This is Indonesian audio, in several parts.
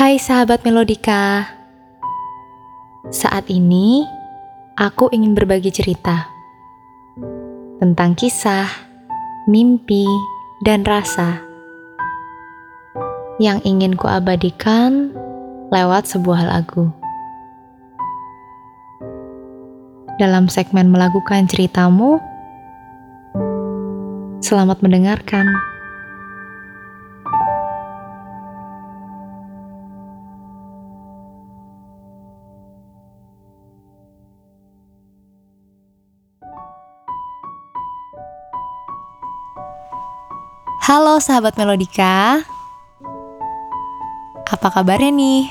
Hai sahabat Melodika, saat ini aku ingin berbagi cerita tentang kisah, mimpi, dan rasa yang ingin kuabadikan lewat sebuah lagu. Dalam segmen melakukan ceritamu, selamat mendengarkan. Halo sahabat Melodika. Apa kabarnya nih?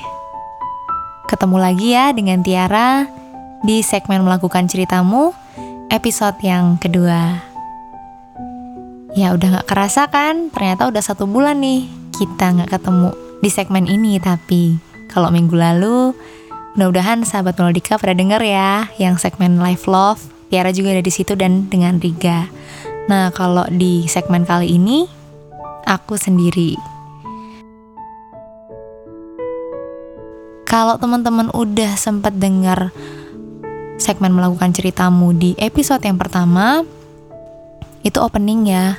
Ketemu lagi ya dengan Tiara Di segmen Melakukan Ceritamu Episode yang kedua. Ya udah gak kerasa kan? Ternyata udah satu bulan nih Kita gak ketemu di segmen ini Tapi kalau minggu lalu Mudah-mudahan sahabat Melodika pada denger ya Yang segmen Live Love. Tiara juga ada di situ dan dengan Riga. Nah, kalau di segmen kali ini aku sendiri. Kalau teman-teman udah sempat dengar segmen melakukan ceritamu di episode yang pertama, itu opening ya.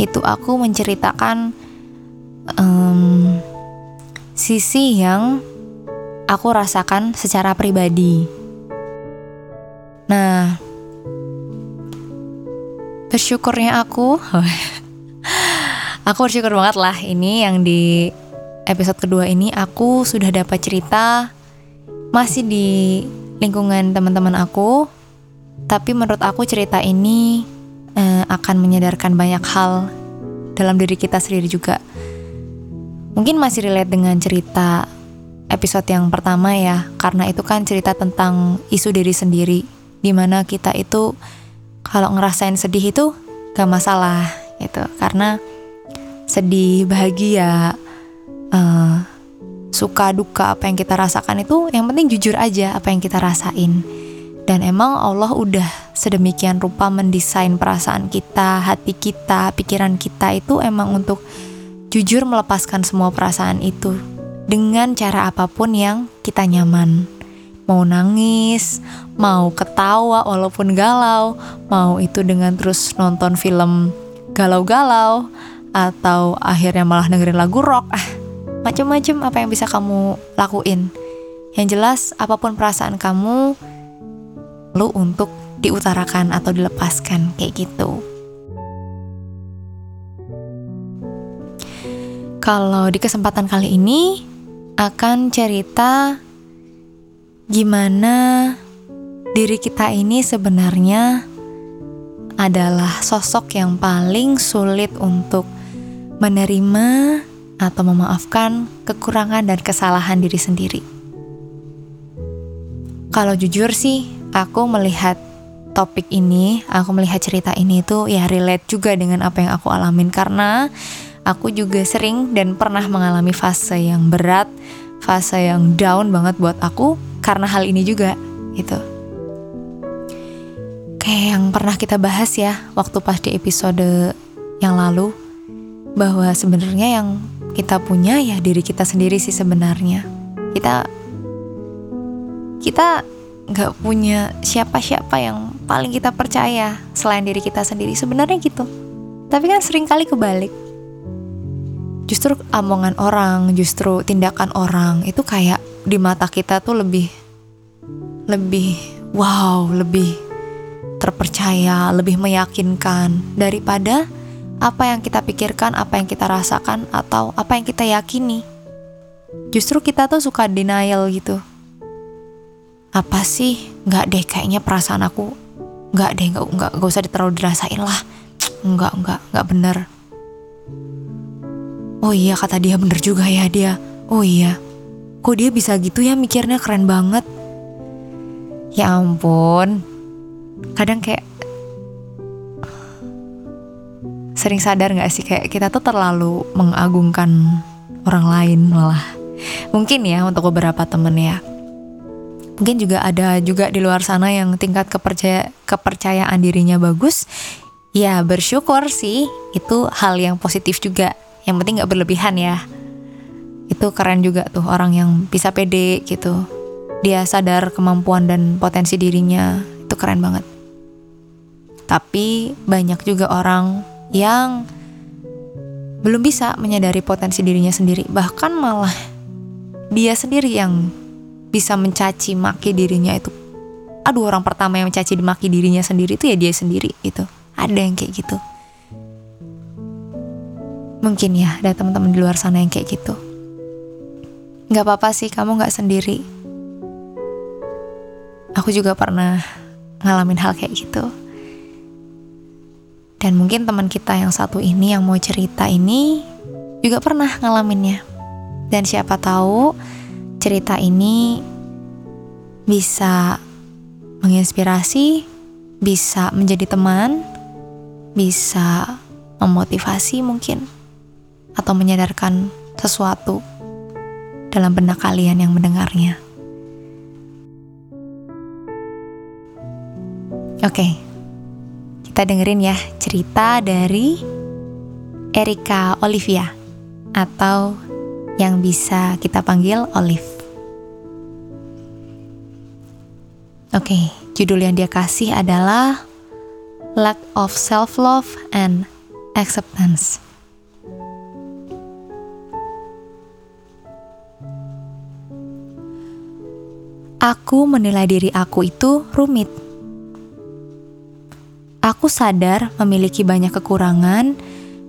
Itu aku menceritakan um, sisi yang aku rasakan secara pribadi. Nah, bersyukurnya aku Aku bersyukur banget lah ini yang di episode kedua ini aku sudah dapat cerita masih di lingkungan teman-teman aku. Tapi menurut aku cerita ini eh, akan menyadarkan banyak hal dalam diri kita sendiri juga. Mungkin masih relate dengan cerita episode yang pertama ya, karena itu kan cerita tentang isu diri sendiri, di mana kita itu kalau ngerasain sedih itu gak masalah gitu, karena sedih, bahagia, uh, suka duka apa yang kita rasakan itu yang penting jujur aja apa yang kita rasain. Dan emang Allah udah sedemikian rupa mendesain perasaan kita, hati kita, pikiran kita itu emang untuk jujur melepaskan semua perasaan itu dengan cara apa pun yang kita nyaman. Mau nangis, mau ketawa walaupun galau, mau itu dengan terus nonton film galau-galau, atau akhirnya malah dengerin lagu rock ah macam-macam apa yang bisa kamu lakuin. Yang jelas apa pun perasaan kamu lu untuk diutarakan atau dilepaskan kayak gitu. Kalau di kesempatan kali ini akan cerita gimana diri kita ini sebenarnya adalah sosok yang paling sulit untuk menerima atau memaafkan kekurangan dan kesalahan diri sendiri. Kalau jujur sih, aku melihat topik ini, aku melihat cerita ini itu ya relate juga dengan apa yang aku alamin karena aku juga sering dan pernah mengalami fase yang berat, fase yang down banget buat aku karena hal ini juga gitu. Kayak yang pernah kita bahas ya waktu pas di episode yang lalu bahwa sebenarnya yang kita punya ya diri kita sendiri sih sebenarnya. Kita kita nggak punya siapa-siapa yang paling kita percaya selain diri kita sendiri. Sebenarnya gitu. Tapi kan sering kali kebalik. Justru omongan orang justru tindakan orang itu kayak di mata kita tuh lebih lebih wow lebih terpercaya lebih meyakinkan daripada apa yang kita pikirkan, apa yang kita rasakan, atau apa yang kita yakini. Justru kita tuh suka denial gitu. Apa sih? Nggak deh, kayaknya perasaan aku nggak deh, nggak nggak nggak usah terlalu dirasain lah. Nggak nggak nggak bener. Oh iya kata dia bener juga ya dia. Oh iya, kok dia bisa gitu ya mikirnya keren banget. Ya ampun, kadang kayak sering sadar gak sih kayak kita tuh terlalu mengagungkan orang lain malah mungkin ya untuk beberapa temen ya mungkin juga ada juga di luar sana yang tingkat kepercaya kepercayaan dirinya bagus ya bersyukur sih itu hal yang positif juga yang penting gak berlebihan ya Itu keren juga tuh orang yang bisa pede gitu. Dia sadar kemampuan dan potensi dirinya. Itu keren banget. Tapi banyak juga orang yang belum bisa menyadari potensi dirinya sendiri, bahkan malah dia sendiri yang bisa mencaci maki dirinya itu. Aduh, orang pertama yang mencaci maki dirinya sendiri itu ya dia sendiri itu. Ada yang kayak gitu. Mungkin ya ada teman-teman di luar sana yang kayak gitu. Gak apa-apa sih, kamu gak sendiri. Aku juga pernah ngalamin hal kayak gitu. Dan mungkin teman kita yang satu ini yang mau cerita ini juga pernah ngalaminnya. Dan siapa tahu cerita ini bisa menginspirasi, bisa menjadi teman, bisa memotivasi mungkin atau menyadarkan sesuatu dalam benak kalian yang mendengarnya. Oke, kita dengerin ya cerita dari Erika Olivia atau yang bisa kita panggil Olive. Oke, judul yang dia kasih adalah Lack of Self-Love and Acceptance. Aku menilai diri aku itu rumit Aku sadar memiliki banyak kekurangan,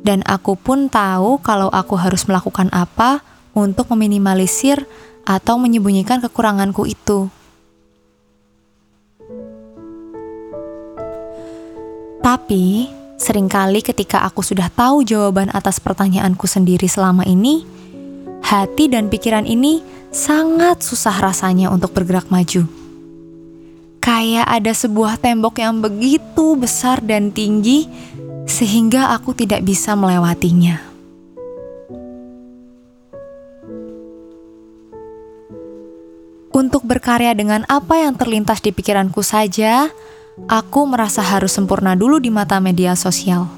dan aku pun tahu kalau aku harus melakukan apa untuk meminimalisir atau menyembunyikan kekuranganku itu. Tapi, sering kali ketika aku sudah tahu jawaban atas pertanyaanku sendiri selama ini, hati dan pikiran ini sangat susah rasanya untuk bergerak maju. Kayak ada sebuah tembok yang begitu besar dan tinggi, sehingga aku tidak bisa melewatinya. Untuk berkarya dengan apa yang terlintas di pikiranku saja, aku merasa harus sempurna dulu di mata media sosial.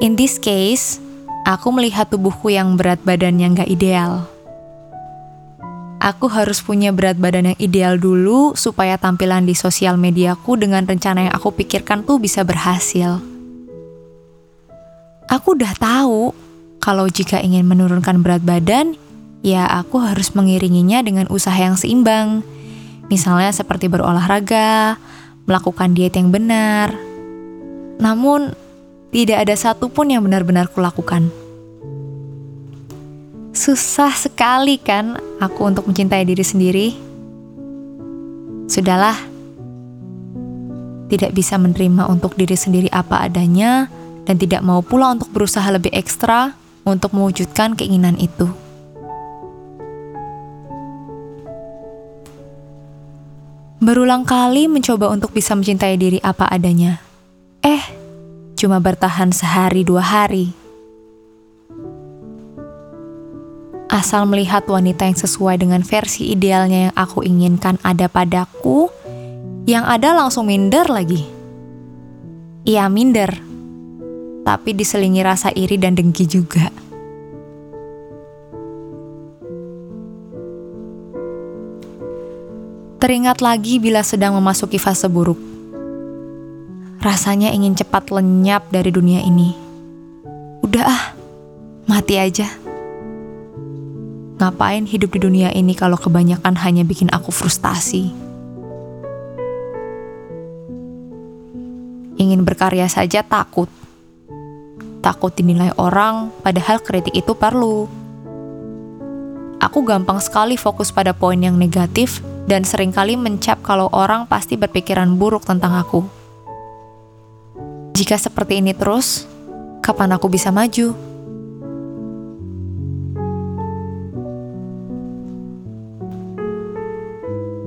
In this case, aku melihat tubuhku yang berat badan yang gak ideal aku harus punya berat badan yang ideal dulu supaya tampilan di sosial mediaku dengan rencana yang aku pikirkan tuh bisa berhasil. Aku udah tahu kalau jika ingin menurunkan berat badan, ya aku harus mengiringinya dengan usaha yang seimbang. Misalnya seperti berolahraga, melakukan diet yang benar. Namun, tidak ada satupun yang benar-benar kulakukan. Susah sekali kan aku untuk mencintai diri sendiri. Sudahlah, tidak bisa menerima untuk diri sendiri apa adanya dan tidak mau pula untuk berusaha lebih ekstra untuk mewujudkan keinginan itu. Berulang kali mencoba untuk bisa mencintai diri apa adanya. Eh, cuma bertahan sehari dua hari Asal melihat wanita yang sesuai dengan versi idealnya yang aku inginkan ada padaku, yang ada langsung minder lagi. Iya minder, tapi diselingi rasa iri dan dengki juga. Teringat lagi bila sedang memasuki fase buruk. Rasanya ingin cepat lenyap dari dunia ini. Udah ah, mati aja. Ngapain hidup di dunia ini kalau kebanyakan hanya bikin aku frustasi? Ingin berkarya saja takut. Takut dinilai orang, padahal kritik itu perlu. Aku gampang sekali fokus pada poin yang negatif dan sering kali mencap kalau orang pasti berpikiran buruk tentang aku. Jika seperti ini terus, kapan aku bisa maju?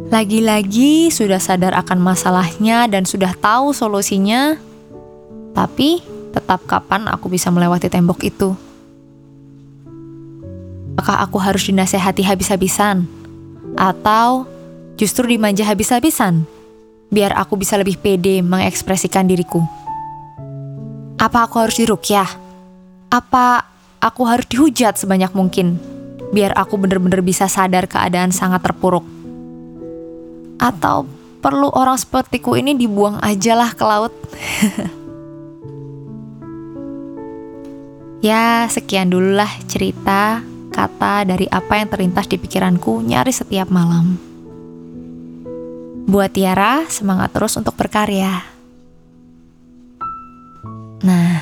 Lagi-lagi sudah sadar akan masalahnya dan sudah tahu solusinya, tapi tetap kapan aku bisa melewati tembok itu? Apakah aku harus dinasehati habis-habisan? Atau justru dimanja habis-habisan? Biar aku bisa lebih pede mengekspresikan diriku. Apa aku harus dirukyah? Apa aku harus dihujat sebanyak mungkin? biar aku bener-bener bisa sadar keadaan sangat terpuruk? Atau perlu orang sepertiku ini dibuang aja lah ke laut? ya, sekian dulu lah cerita kata dari apa yang terlintas di pikiranku nyaris setiap malam. Buat Tiara, semangat terus untuk berkarya. Nah,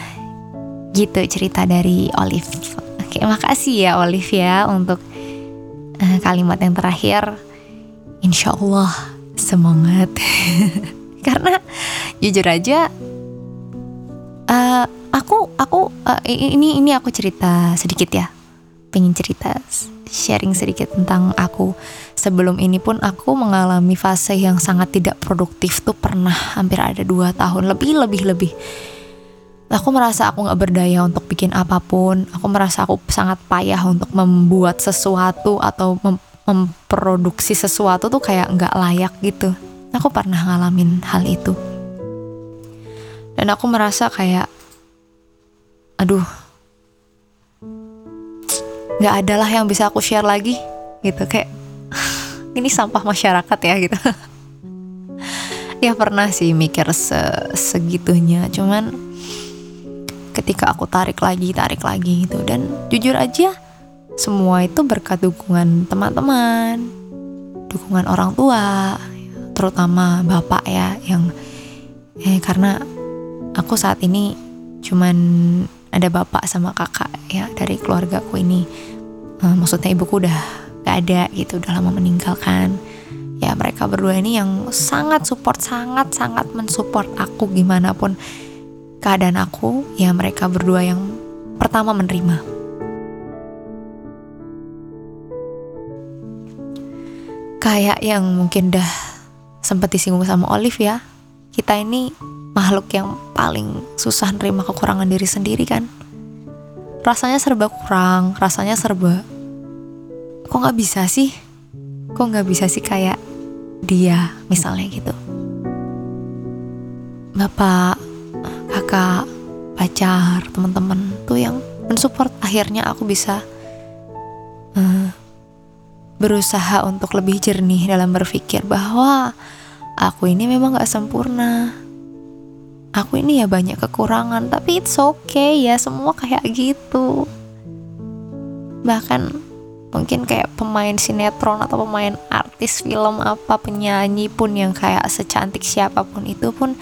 gitu cerita dari Olive. Oke, makasih ya Olive ya untuk uh, kalimat yang terakhir. Insya Allah semangat. Karena jujur aja, uh, aku aku uh, ini ini aku cerita sedikit ya. Pengen cerita sharing sedikit tentang aku. Sebelum ini pun aku mengalami fase yang sangat tidak produktif tuh pernah hampir ada dua tahun lebih lebih lebih aku merasa aku gak berdaya untuk bikin apa pun aku merasa aku sangat payah untuk membuat sesuatu atau mem memproduksi sesuatu tuh kayak gak layak gitu. Aku pernah ngalamin hal itu. Dan aku merasa kayak aduh gak ada lah yang bisa aku share lagi gitu. Kayak ini sampah masyarakat ya gitu. Ya pernah sih mikir se segitunya. Cuman ketika aku tarik lagi tarik lagi gitu. Dan jujur aja semua itu berkat dukungan teman-teman dukungan orang tua terutama bapak ya yang eh, karena aku saat ini cuman ada bapak sama kakak ya dari keluarga aku ini. Uh, maksudnya ibuku udah gak ada gitu udah lama meninggalkan. Ya mereka berdua ini yang sangat support sangat sangat mensupport aku gimana pun keadaan aku, ya mereka berdua yang pertama menerima. Kayak yang mungkin dah sempat disinggung sama Olive ya, kita ini makhluk yang paling susah nerima kekurangan diri sendiri kan. Rasanya serba kurang, rasanya serba kok nggak bisa sih? Kok nggak bisa sih kayak dia misalnya gitu. Bapak kakak, pacar, teman-teman tuh yang mensupport akhirnya aku bisa uh, berusaha untuk lebih jernih dalam berpikir bahwa aku ini memang gak sempurna. Aku ini ya banyak kekurangan, tapi it's okay ya, semua kayak gitu. Bahkan mungkin kayak pemain sinetron atau pemain artis film apa penyanyi pun yang kayak secantik siapa pun itu pun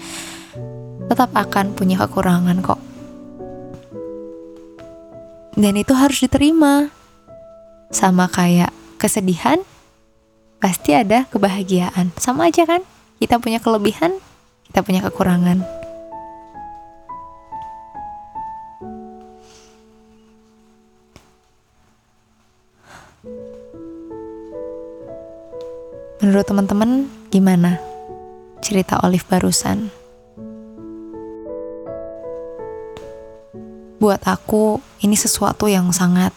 tetap akan punya kekurangan kok. Dan itu harus diterima. Sama kayak kesedihan, pasti ada kebahagiaan. Sama aja kan? Kita punya kelebihan, kita punya kekurangan. Menurut teman-teman, gimana cerita Olive barusan? buat aku ini sesuatu yang sangat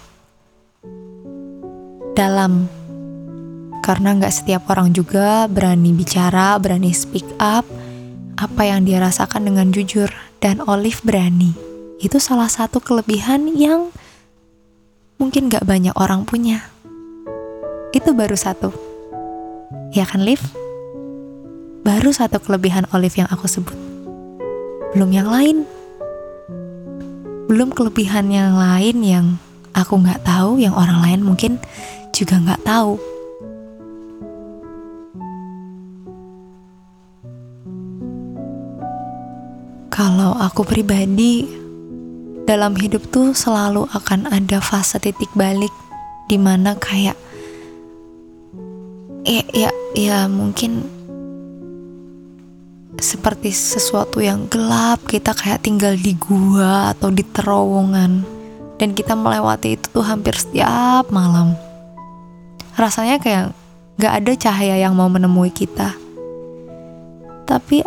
dalam karena nggak setiap orang juga berani bicara, berani speak up apa yang dia rasakan dengan jujur dan Olive berani. Itu salah satu kelebihan yang mungkin nggak banyak orang punya. Itu baru satu. Ya kan, Liv? Baru satu kelebihan Olive yang aku sebut. Belum yang lain belum kelebihan yang lain yang aku nggak tahu, yang orang lain mungkin juga nggak tahu. Kalau aku pribadi, dalam hidup tuh selalu akan ada fase titik balik di mana kayak ya ya ya mungkin seperti sesuatu yang gelap, kita kayak tinggal di gua atau di terowongan. Dan kita melewati itu tuh hampir setiap malam. Rasanya kayak gak ada cahaya yang mau menemui kita. Tapi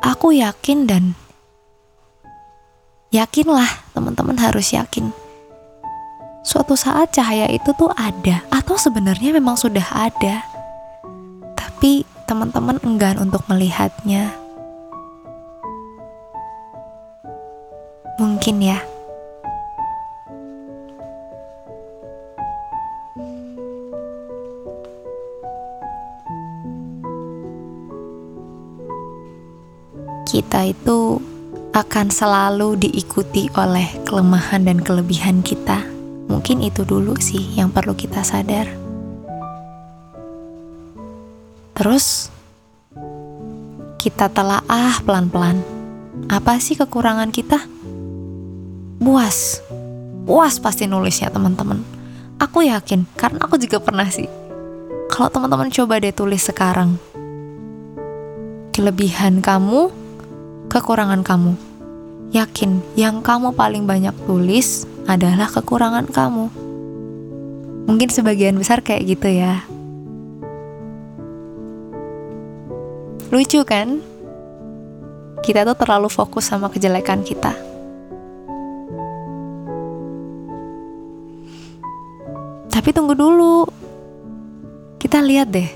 aku yakin dan yakinlah teman-teman harus yakin. Suatu saat cahaya itu tuh ada atau sebenarnya memang sudah ada. Tapi teman-teman enggan untuk melihatnya. Mungkin ya. Kita itu akan selalu diikuti oleh kelemahan dan kelebihan kita. Mungkin itu dulu sih yang perlu kita sadar. Terus kita telaah pelan-pelan. Apa sih kekurangan kita? Buas. Buas pasti nulisnya teman-teman. Aku yakin karena aku juga pernah sih. Kalau teman-teman coba deh tulis sekarang. Kelebihan kamu, kekurangan kamu. Yakin yang kamu paling banyak tulis adalah kekurangan kamu. Mungkin sebagian besar kayak gitu ya. Lucu kan? Kita tuh terlalu fokus sama kejelekan kita. Tapi tunggu dulu. Kita lihat deh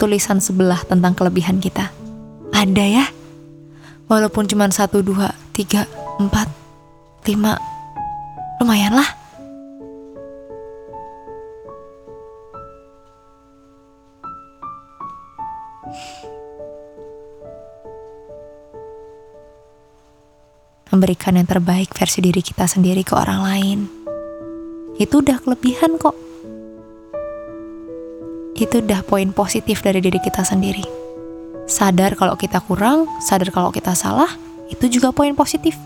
tulisan sebelah tentang kelebihan kita. Ada ya? Walaupun cuma satu, dua, tiga, empat, lima, lumayan lah. Memberikan yang terbaik versi diri kita sendiri ke orang lain. Itu udah kelebihan kok. Itu udah poin positif dari diri kita sendiri. Sadar kalau kita kurang, sadar kalau kita salah, itu juga poin positif.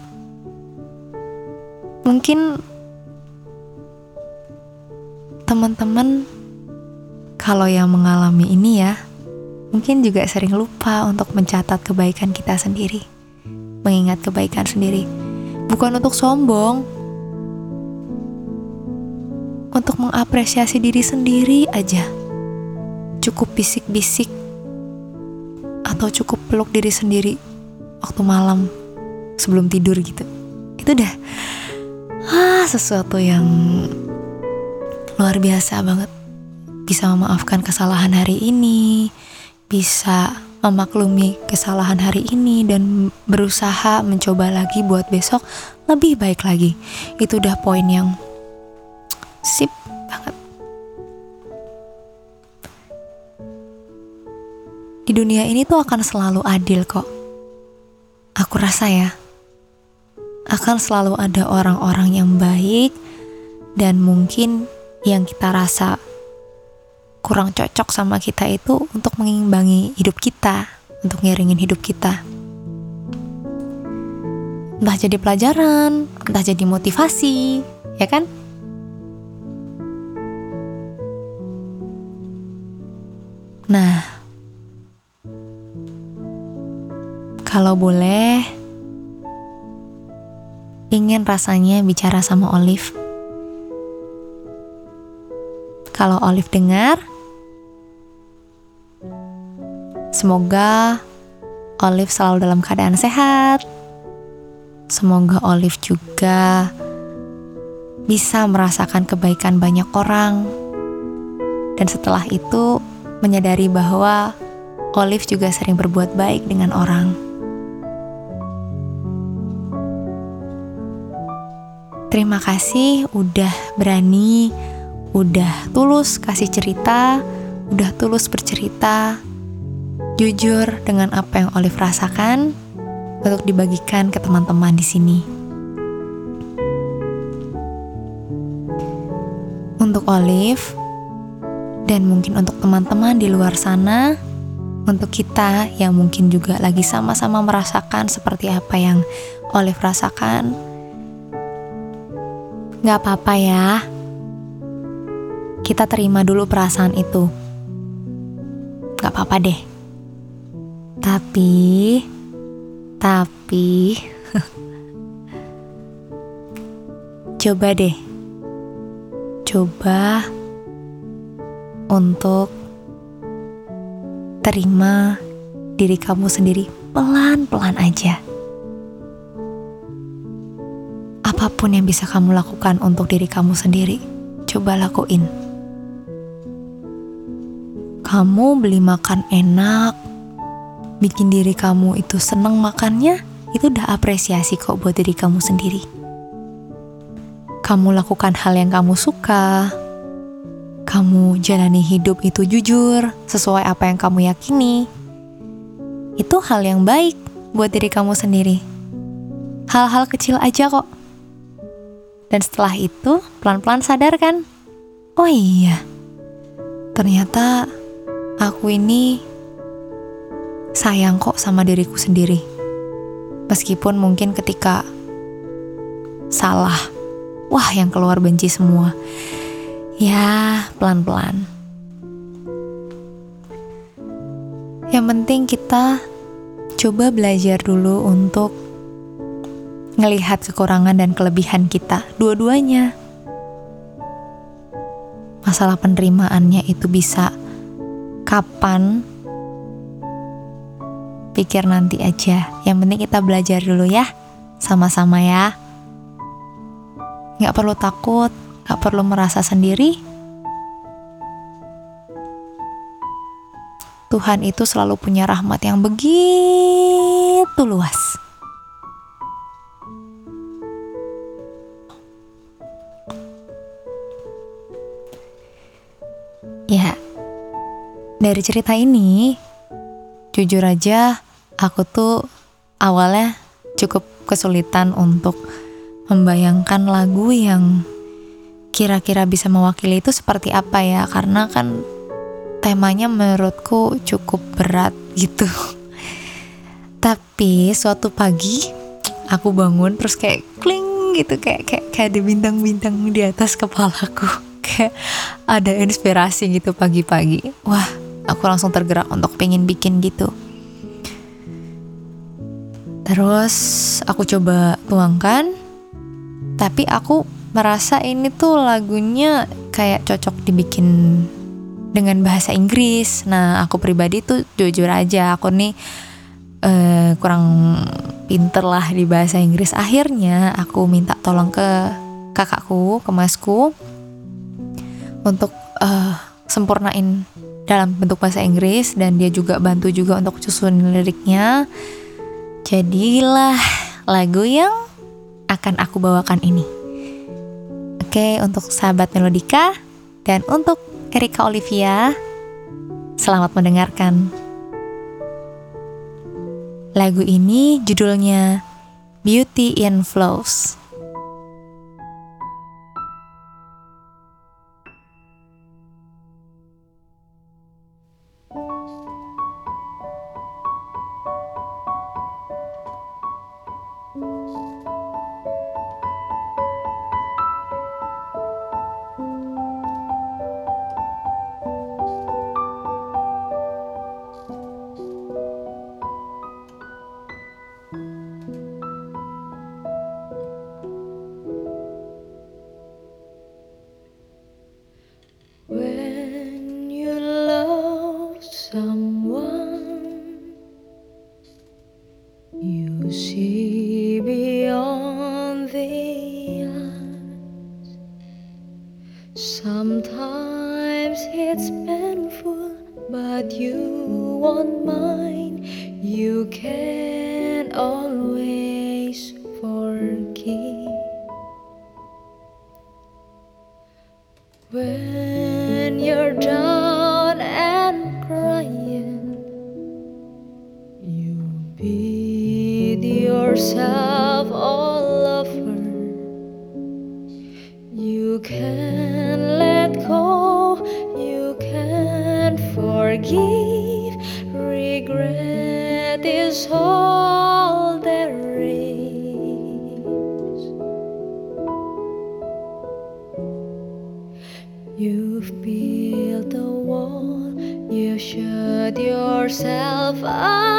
Mungkin teman-teman kalau yang mengalami ini ya mungkin juga sering lupa untuk mencatat kebaikan kita sendiri mengingat kebaikan sendiri. Bukan untuk sombong untuk mengapresiasi diri sendiri aja. Cukup bisik-bisik atau cukup peluk diri sendiri waktu malam sebelum tidur gitu. Itu udah ah sesuatu yang luar biasa banget. Bisa memaafkan kesalahan hari ini bisa memaklumi kesalahan hari ini dan berusaha mencoba lagi buat besok lebih baik lagi. Itu udah poin yang sip di dunia ini tuh akan selalu adil kok aku rasa ya akan selalu ada orang-orang yang baik dan mungkin yang kita rasa kurang cocok sama kita itu untuk mengimbangi hidup kita, untuk ngiringin hidup kita. Entah jadi pelajaran, entah jadi motivasi, ya kan? Nah, kalau boleh, ingin rasanya bicara sama Olive. Kalau Olive dengar, semoga Olive selalu dalam keadaan sehat. Semoga Olive juga bisa merasakan kebaikan banyak orang. Dan setelah itu menyadari bahwa Olive juga sering berbuat baik dengan orang. Terima kasih udah berani, udah tulus kasih cerita, udah tulus bercerita, jujur dengan apa yang Olive rasakan untuk dibagikan ke teman-teman di sini. Untuk Olive dan mungkin untuk teman-teman di luar sana, untuk kita yang mungkin juga lagi sama-sama merasakan seperti apa yang Olive rasakan Gak apa-apa ya. Kita terima dulu perasaan itu. Gak apa-apa deh. Tapi, tapi, coba deh. Coba untuk terima diri kamu sendiri pelan-pelan aja apa pun yang bisa kamu lakukan untuk diri kamu sendiri, coba lakuin. Kamu beli makan enak, bikin diri kamu itu seneng makannya, itu udah apresiasi kok buat diri kamu sendiri. Kamu lakukan hal yang kamu suka, kamu jalani hidup itu jujur, sesuai apa yang kamu yakini. Itu hal yang baik buat diri kamu sendiri. Hal-hal kecil aja kok. Dan setelah itu, pelan-pelan sadar kan? Oh iya, ternyata aku ini sayang kok sama diriku sendiri. Meskipun mungkin ketika salah, wah yang keluar benci semua. Ya, pelan-pelan. Yang penting kita coba belajar dulu untuk ngelihat kekurangan dan kelebihan kita, dua-duanya. Masalah penerimaannya itu bisa kapan pikir nanti aja. Yang penting kita belajar dulu ya, sama-sama ya. Gak perlu takut, gak perlu merasa sendiri. Tuhan itu selalu punya rahmat yang begitu luas. Dari cerita ini, jujur aja aku tuh awalnya cukup kesulitan untuk membayangkan lagu yang kira-kira bisa mewakili itu seperti apa ya, karena kan temanya menurutku cukup berat gitu. Tapi suatu pagi aku bangun terus kayak kling gitu kayak kayak kayak ada bintang-bintang di atas kepalaku. Kayak ada inspirasi gitu pagi-pagi. Wah aku langsung tergerak untuk pengen bikin gitu. Terus aku coba tuangkan tapi aku merasa ini tuh lagunya kayak cocok dibikin dengan bahasa Inggris. Nah aku pribadi tuh jujur aja aku nih uh, kurang pinter lah di bahasa Inggris. Akhirnya aku minta tolong ke kakakku ke masku untuk uh, sempurnain dalam bentuk bahasa Inggris dan dia juga bantu juga untuk susun liriknya. Jadilah lagu yang akan aku bawakan ini. Oke, untuk sahabat Melodika dan untuk Erika Olivia, selamat mendengarkan. Lagu ini judulnya Beauty in Flows. Yourself all over. You can. Let go, you can forgive. Regret is all there is. You've built a wall, you shut yourself away.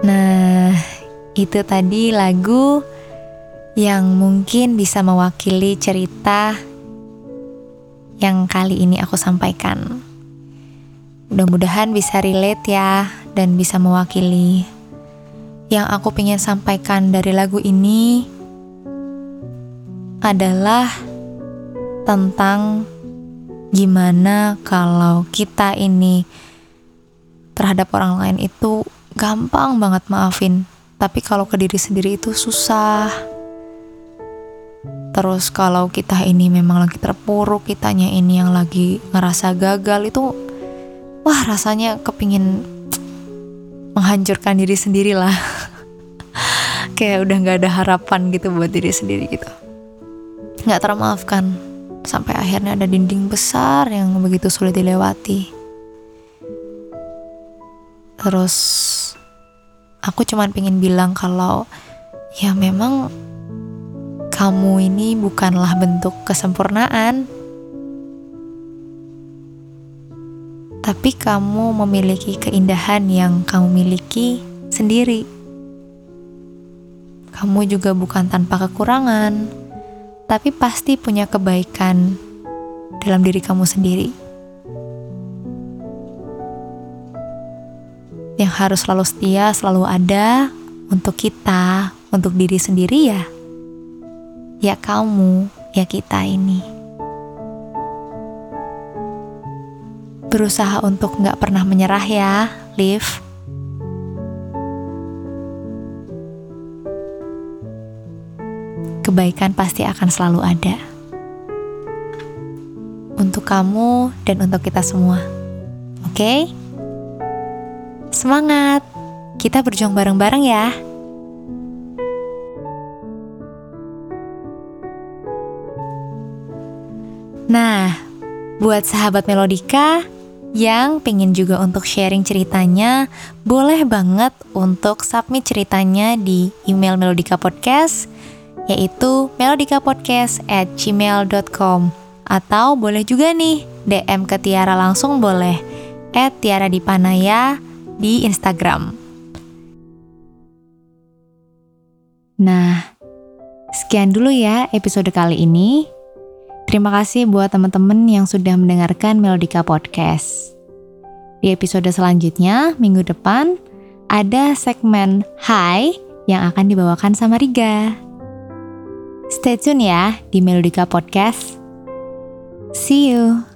Nah, itu tadi lagu yang mungkin bisa mewakili cerita yang kali ini aku sampaikan. Mudah-mudahan bisa relate ya dan bisa mewakili. Yang aku ingin sampaikan dari lagu ini adalah tentang gimana kalau kita ini terhadap orang lain itu gampang banget maafin, tapi kalau ke diri sendiri itu susah. Terus kalau kita ini memang lagi terpuruk, kitanya ini yang lagi ngerasa gagal itu wah rasanya kepingin menghancurkan diri sendiri lah. Kayak udah gak ada harapan gitu buat diri sendiri gitu. Gak termaafkan sampai akhirnya ada dinding besar yang begitu sulit dilewati. Terus aku cuman pengen bilang kalau ya memang kamu ini bukanlah bentuk kesempurnaan, tapi kamu memiliki keindahan yang kamu miliki sendiri. Kamu juga bukan tanpa kekurangan, tapi pasti punya kebaikan dalam diri kamu sendiri. Yang harus selalu setia, selalu ada untuk kita, untuk diri sendiri ya ya kamu, ya kita ini. Berusaha untuk nggak pernah menyerah ya, Liv. Kebaikan pasti akan selalu ada. Untuk kamu dan untuk kita semua. Oke? Okay? Semangat! Kita berjuang bareng-bareng ya. Nah, buat sahabat Melodika yang pengen juga untuk sharing ceritanya, boleh banget untuk submit ceritanya di email Melodika Podcast, yaitu melodikapodcast at gmail.com. Atau boleh juga nih, DM ke Tiara langsung boleh, at Tiara Dipanaya di Instagram. Nah, sekian dulu ya episode kali ini. Terima kasih buat teman-teman yang sudah mendengarkan Melodika Podcast. Di episode selanjutnya, minggu depan, ada segmen Hai yang akan dibawakan sama Riga. Stay tune ya di Melodika Podcast. See you.